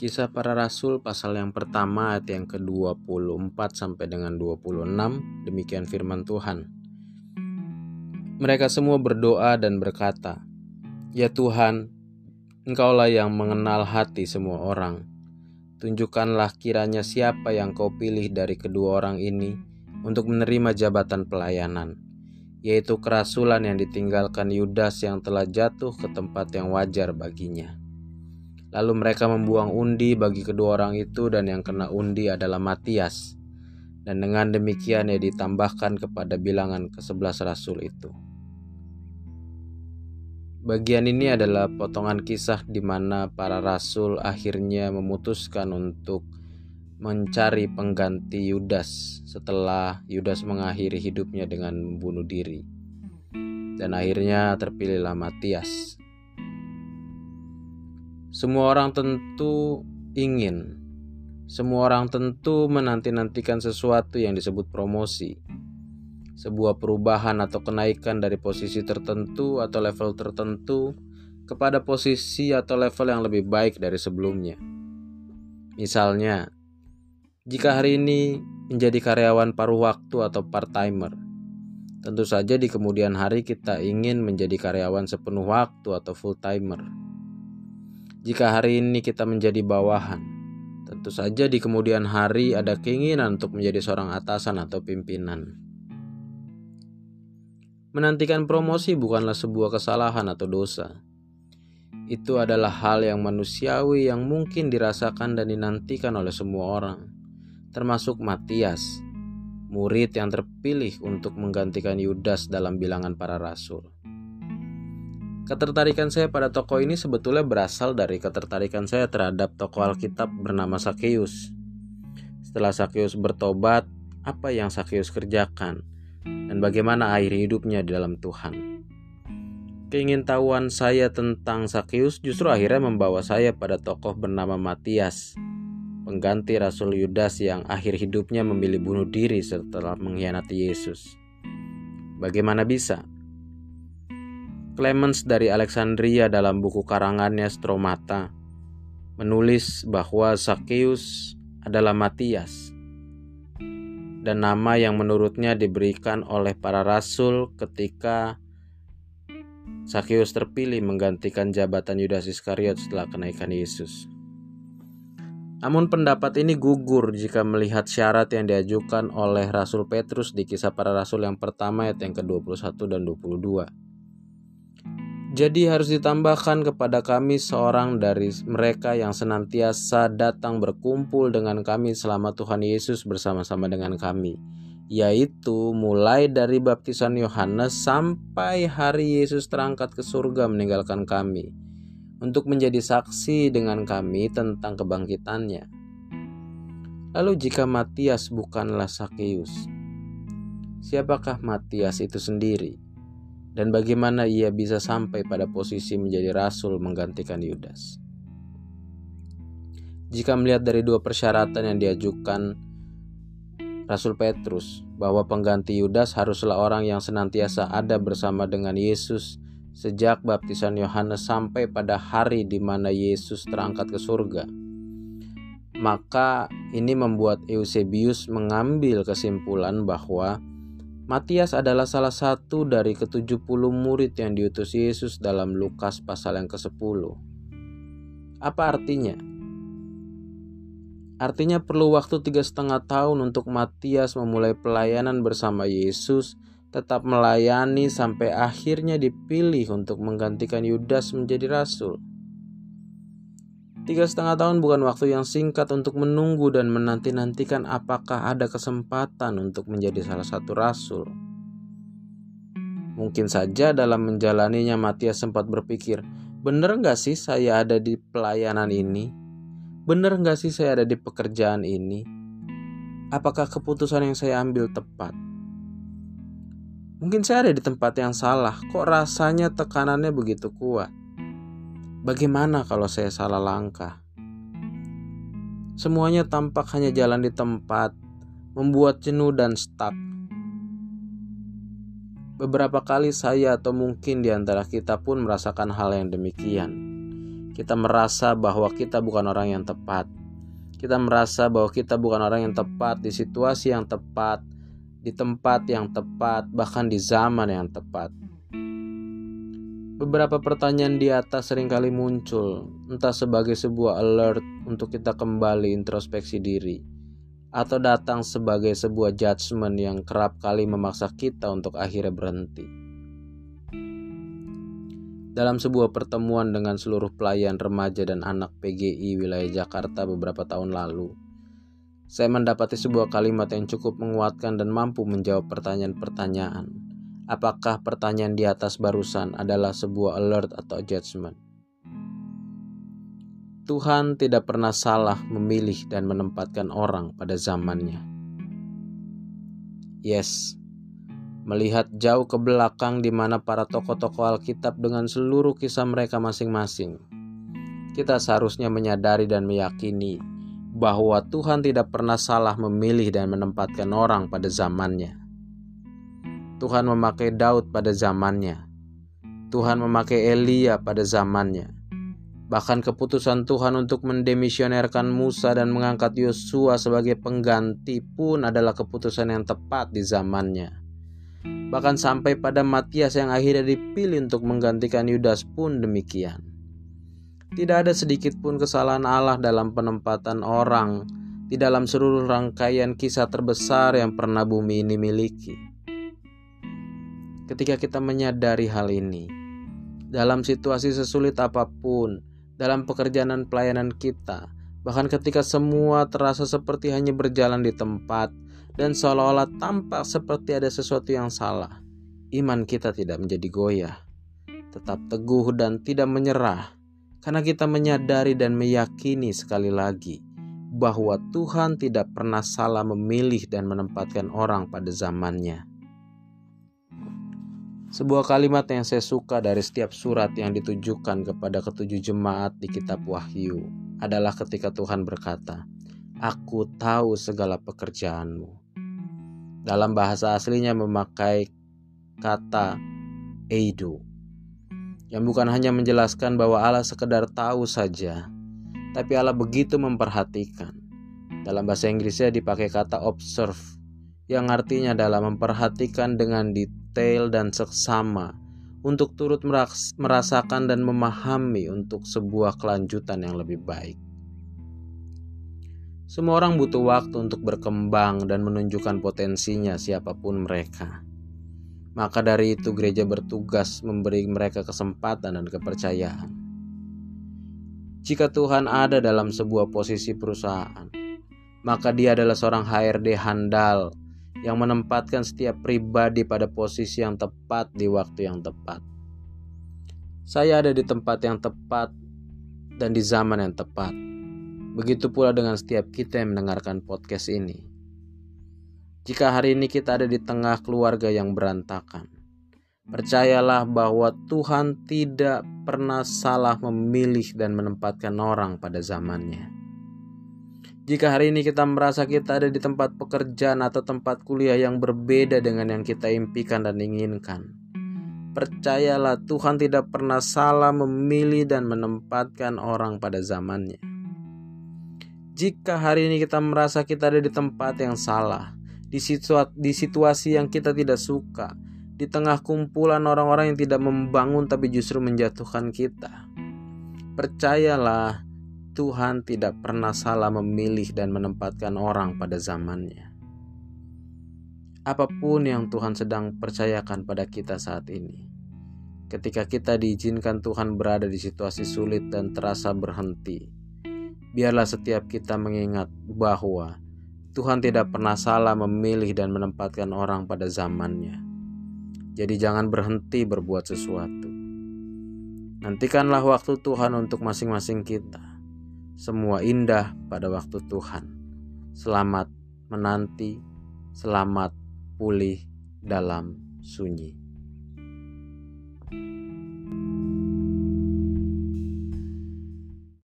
Kisah para Rasul pasal yang pertama ayat yang ke-24 sampai dengan 26 demikian firman Tuhan. Mereka semua berdoa dan berkata, "Ya Tuhan, Engkaulah yang mengenal hati semua orang. Tunjukkanlah kiranya siapa yang Kau pilih dari kedua orang ini untuk menerima jabatan pelayanan." yaitu kerasulan yang ditinggalkan Yudas yang telah jatuh ke tempat yang wajar baginya. Lalu mereka membuang undi bagi kedua orang itu dan yang kena undi adalah Matias. Dan dengan demikian ia ditambahkan kepada bilangan ke-11 rasul itu. Bagian ini adalah potongan kisah di mana para rasul akhirnya memutuskan untuk mencari pengganti Yudas setelah Yudas mengakhiri hidupnya dengan membunuh diri. Dan akhirnya terpilihlah Matias semua orang tentu ingin, semua orang tentu menanti-nantikan sesuatu yang disebut promosi, sebuah perubahan atau kenaikan dari posisi tertentu atau level tertentu kepada posisi atau level yang lebih baik dari sebelumnya. Misalnya, jika hari ini menjadi karyawan paruh waktu atau part-timer, tentu saja di kemudian hari kita ingin menjadi karyawan sepenuh waktu atau full-timer. Jika hari ini kita menjadi bawahan, tentu saja di kemudian hari ada keinginan untuk menjadi seorang atasan atau pimpinan. Menantikan promosi bukanlah sebuah kesalahan atau dosa. Itu adalah hal yang manusiawi yang mungkin dirasakan dan dinantikan oleh semua orang, termasuk Matias, murid yang terpilih untuk menggantikan Yudas dalam bilangan para rasul. Ketertarikan saya pada tokoh ini sebetulnya berasal dari ketertarikan saya terhadap tokoh Alkitab bernama Sakeus. Setelah Sakeus bertobat, apa yang Sakeus kerjakan dan bagaimana akhir hidupnya di dalam Tuhan. Keingintahuan saya tentang Sakeus justru akhirnya membawa saya pada tokoh bernama Matias, pengganti Rasul Yudas yang akhir hidupnya memilih bunuh diri setelah mengkhianati Yesus. Bagaimana bisa? Clemens dari Alexandria dalam buku karangannya Stromata menulis bahwa Zacchaeus adalah Matias dan nama yang menurutnya diberikan oleh para rasul ketika Zacchaeus terpilih menggantikan jabatan Yudas Iskariot setelah kenaikan Yesus. Namun pendapat ini gugur jika melihat syarat yang diajukan oleh Rasul Petrus di kisah para rasul yang pertama ayat yang ke-21 dan 22. Jadi harus ditambahkan kepada kami seorang dari mereka yang senantiasa datang berkumpul dengan kami selama Tuhan Yesus bersama-sama dengan kami, yaitu mulai dari baptisan Yohanes sampai hari Yesus terangkat ke surga meninggalkan kami, untuk menjadi saksi dengan kami tentang kebangkitannya. Lalu jika Matias bukanlah Sakeus, siapakah Matias itu sendiri? Dan bagaimana ia bisa sampai pada posisi menjadi rasul menggantikan Yudas. Jika melihat dari dua persyaratan yang diajukan Rasul Petrus bahwa pengganti Yudas haruslah orang yang senantiasa ada bersama dengan Yesus sejak baptisan Yohanes sampai pada hari di mana Yesus terangkat ke surga. Maka ini membuat Eusebius mengambil kesimpulan bahwa Matias adalah salah satu dari ke-70 murid yang diutus Yesus dalam Lukas pasal yang ke-10. Apa artinya? Artinya perlu waktu tiga setengah tahun untuk Matias memulai pelayanan bersama Yesus, tetap melayani sampai akhirnya dipilih untuk menggantikan Yudas menjadi rasul. Tiga setengah tahun bukan waktu yang singkat untuk menunggu dan menanti-nantikan apakah ada kesempatan untuk menjadi salah satu rasul. Mungkin saja dalam menjalaninya Matias sempat berpikir, bener nggak sih saya ada di pelayanan ini? Bener nggak sih saya ada di pekerjaan ini? Apakah keputusan yang saya ambil tepat? Mungkin saya ada di tempat yang salah, kok rasanya tekanannya begitu kuat? Bagaimana kalau saya salah langkah? Semuanya tampak hanya jalan di tempat, membuat jenuh dan stuck. Beberapa kali saya atau mungkin di antara kita pun merasakan hal yang demikian. Kita merasa bahwa kita bukan orang yang tepat. Kita merasa bahwa kita bukan orang yang tepat di situasi yang tepat, di tempat yang tepat, bahkan di zaman yang tepat. Beberapa pertanyaan di atas sering kali muncul, entah sebagai sebuah alert untuk kita kembali introspeksi diri, atau datang sebagai sebuah judgement yang kerap kali memaksa kita untuk akhirnya berhenti. Dalam sebuah pertemuan dengan seluruh pelayan remaja dan anak PGI wilayah Jakarta beberapa tahun lalu, saya mendapati sebuah kalimat yang cukup menguatkan dan mampu menjawab pertanyaan-pertanyaan apakah pertanyaan di atas barusan adalah sebuah alert atau judgment. Tuhan tidak pernah salah memilih dan menempatkan orang pada zamannya. Yes, melihat jauh ke belakang di mana para tokoh-tokoh Alkitab dengan seluruh kisah mereka masing-masing, kita seharusnya menyadari dan meyakini bahwa Tuhan tidak pernah salah memilih dan menempatkan orang pada zamannya. Tuhan memakai Daud pada zamannya. Tuhan memakai Elia pada zamannya. Bahkan keputusan Tuhan untuk mendemisionerkan Musa dan mengangkat Yosua sebagai pengganti pun adalah keputusan yang tepat di zamannya. Bahkan sampai pada Matias yang akhirnya dipilih untuk menggantikan Yudas pun demikian. Tidak ada sedikit pun kesalahan Allah dalam penempatan orang di dalam seluruh rangkaian kisah terbesar yang pernah bumi ini miliki. Ketika kita menyadari hal ini, dalam situasi sesulit apa pun, dalam pekerjaan pelayanan kita, bahkan ketika semua terasa seperti hanya berjalan di tempat dan seolah-olah tampak seperti ada sesuatu yang salah, iman kita tidak menjadi goyah, tetap teguh dan tidak menyerah, karena kita menyadari dan meyakini sekali lagi bahwa Tuhan tidak pernah salah memilih dan menempatkan orang pada zamannya. Sebuah kalimat yang saya suka dari setiap surat yang ditujukan kepada ketujuh jemaat di kitab Wahyu adalah ketika Tuhan berkata, Aku tahu segala pekerjaanmu. Dalam bahasa aslinya memakai kata eido, yang bukan hanya menjelaskan bahwa Allah sekedar tahu saja, tapi Allah begitu memperhatikan. Dalam bahasa Inggrisnya dipakai kata observe, yang artinya adalah memperhatikan dengan detail detail dan seksama untuk turut merasakan dan memahami untuk sebuah kelanjutan yang lebih baik. Semua orang butuh waktu untuk berkembang dan menunjukkan potensinya siapa pun mereka. Maka dari itu gereja bertugas memberi mereka kesempatan dan kepercayaan. Jika Tuhan ada dalam sebuah posisi perusahaan, maka dia adalah seorang HRD handal yang menempatkan setiap pribadi pada posisi yang tepat di waktu yang tepat. Saya ada di tempat yang tepat dan di zaman yang tepat. Begitu pula dengan setiap kita yang mendengarkan podcast ini. Jika hari ini kita ada di tengah keluarga yang berantakan, percayalah bahwa Tuhan tidak pernah salah memilih dan menempatkan orang pada zamannya. Jika hari ini kita merasa kita ada di tempat pekerjaan atau tempat kuliah yang berbeda dengan yang kita impikan dan inginkan, percayalah Tuhan tidak pernah salah memilih dan menempatkan orang pada zamannya. Jika hari ini kita merasa kita ada di tempat yang salah, di, di situasi yang kita tidak suka, di tengah kumpulan orang-orang yang tidak membangun tapi justru menjatuhkan kita, percayalah Tuhan tidak pernah salah memilih dan menempatkan orang pada zamannya. Apa pun yang Tuhan sedang percayakan pada kita saat ini, ketika kita diizinkan Tuhan berada di situasi sulit dan terasa berhenti, biarlah setiap kita mengingat bahwa Tuhan tidak pernah salah memilih dan menempatkan orang pada zamannya. Jadi, jangan berhenti berbuat sesuatu. Nantikanlah waktu Tuhan untuk masing-masing kita semua indah pada waktu Tuhan. Selamat menanti, selamat pulih dalam sunyi.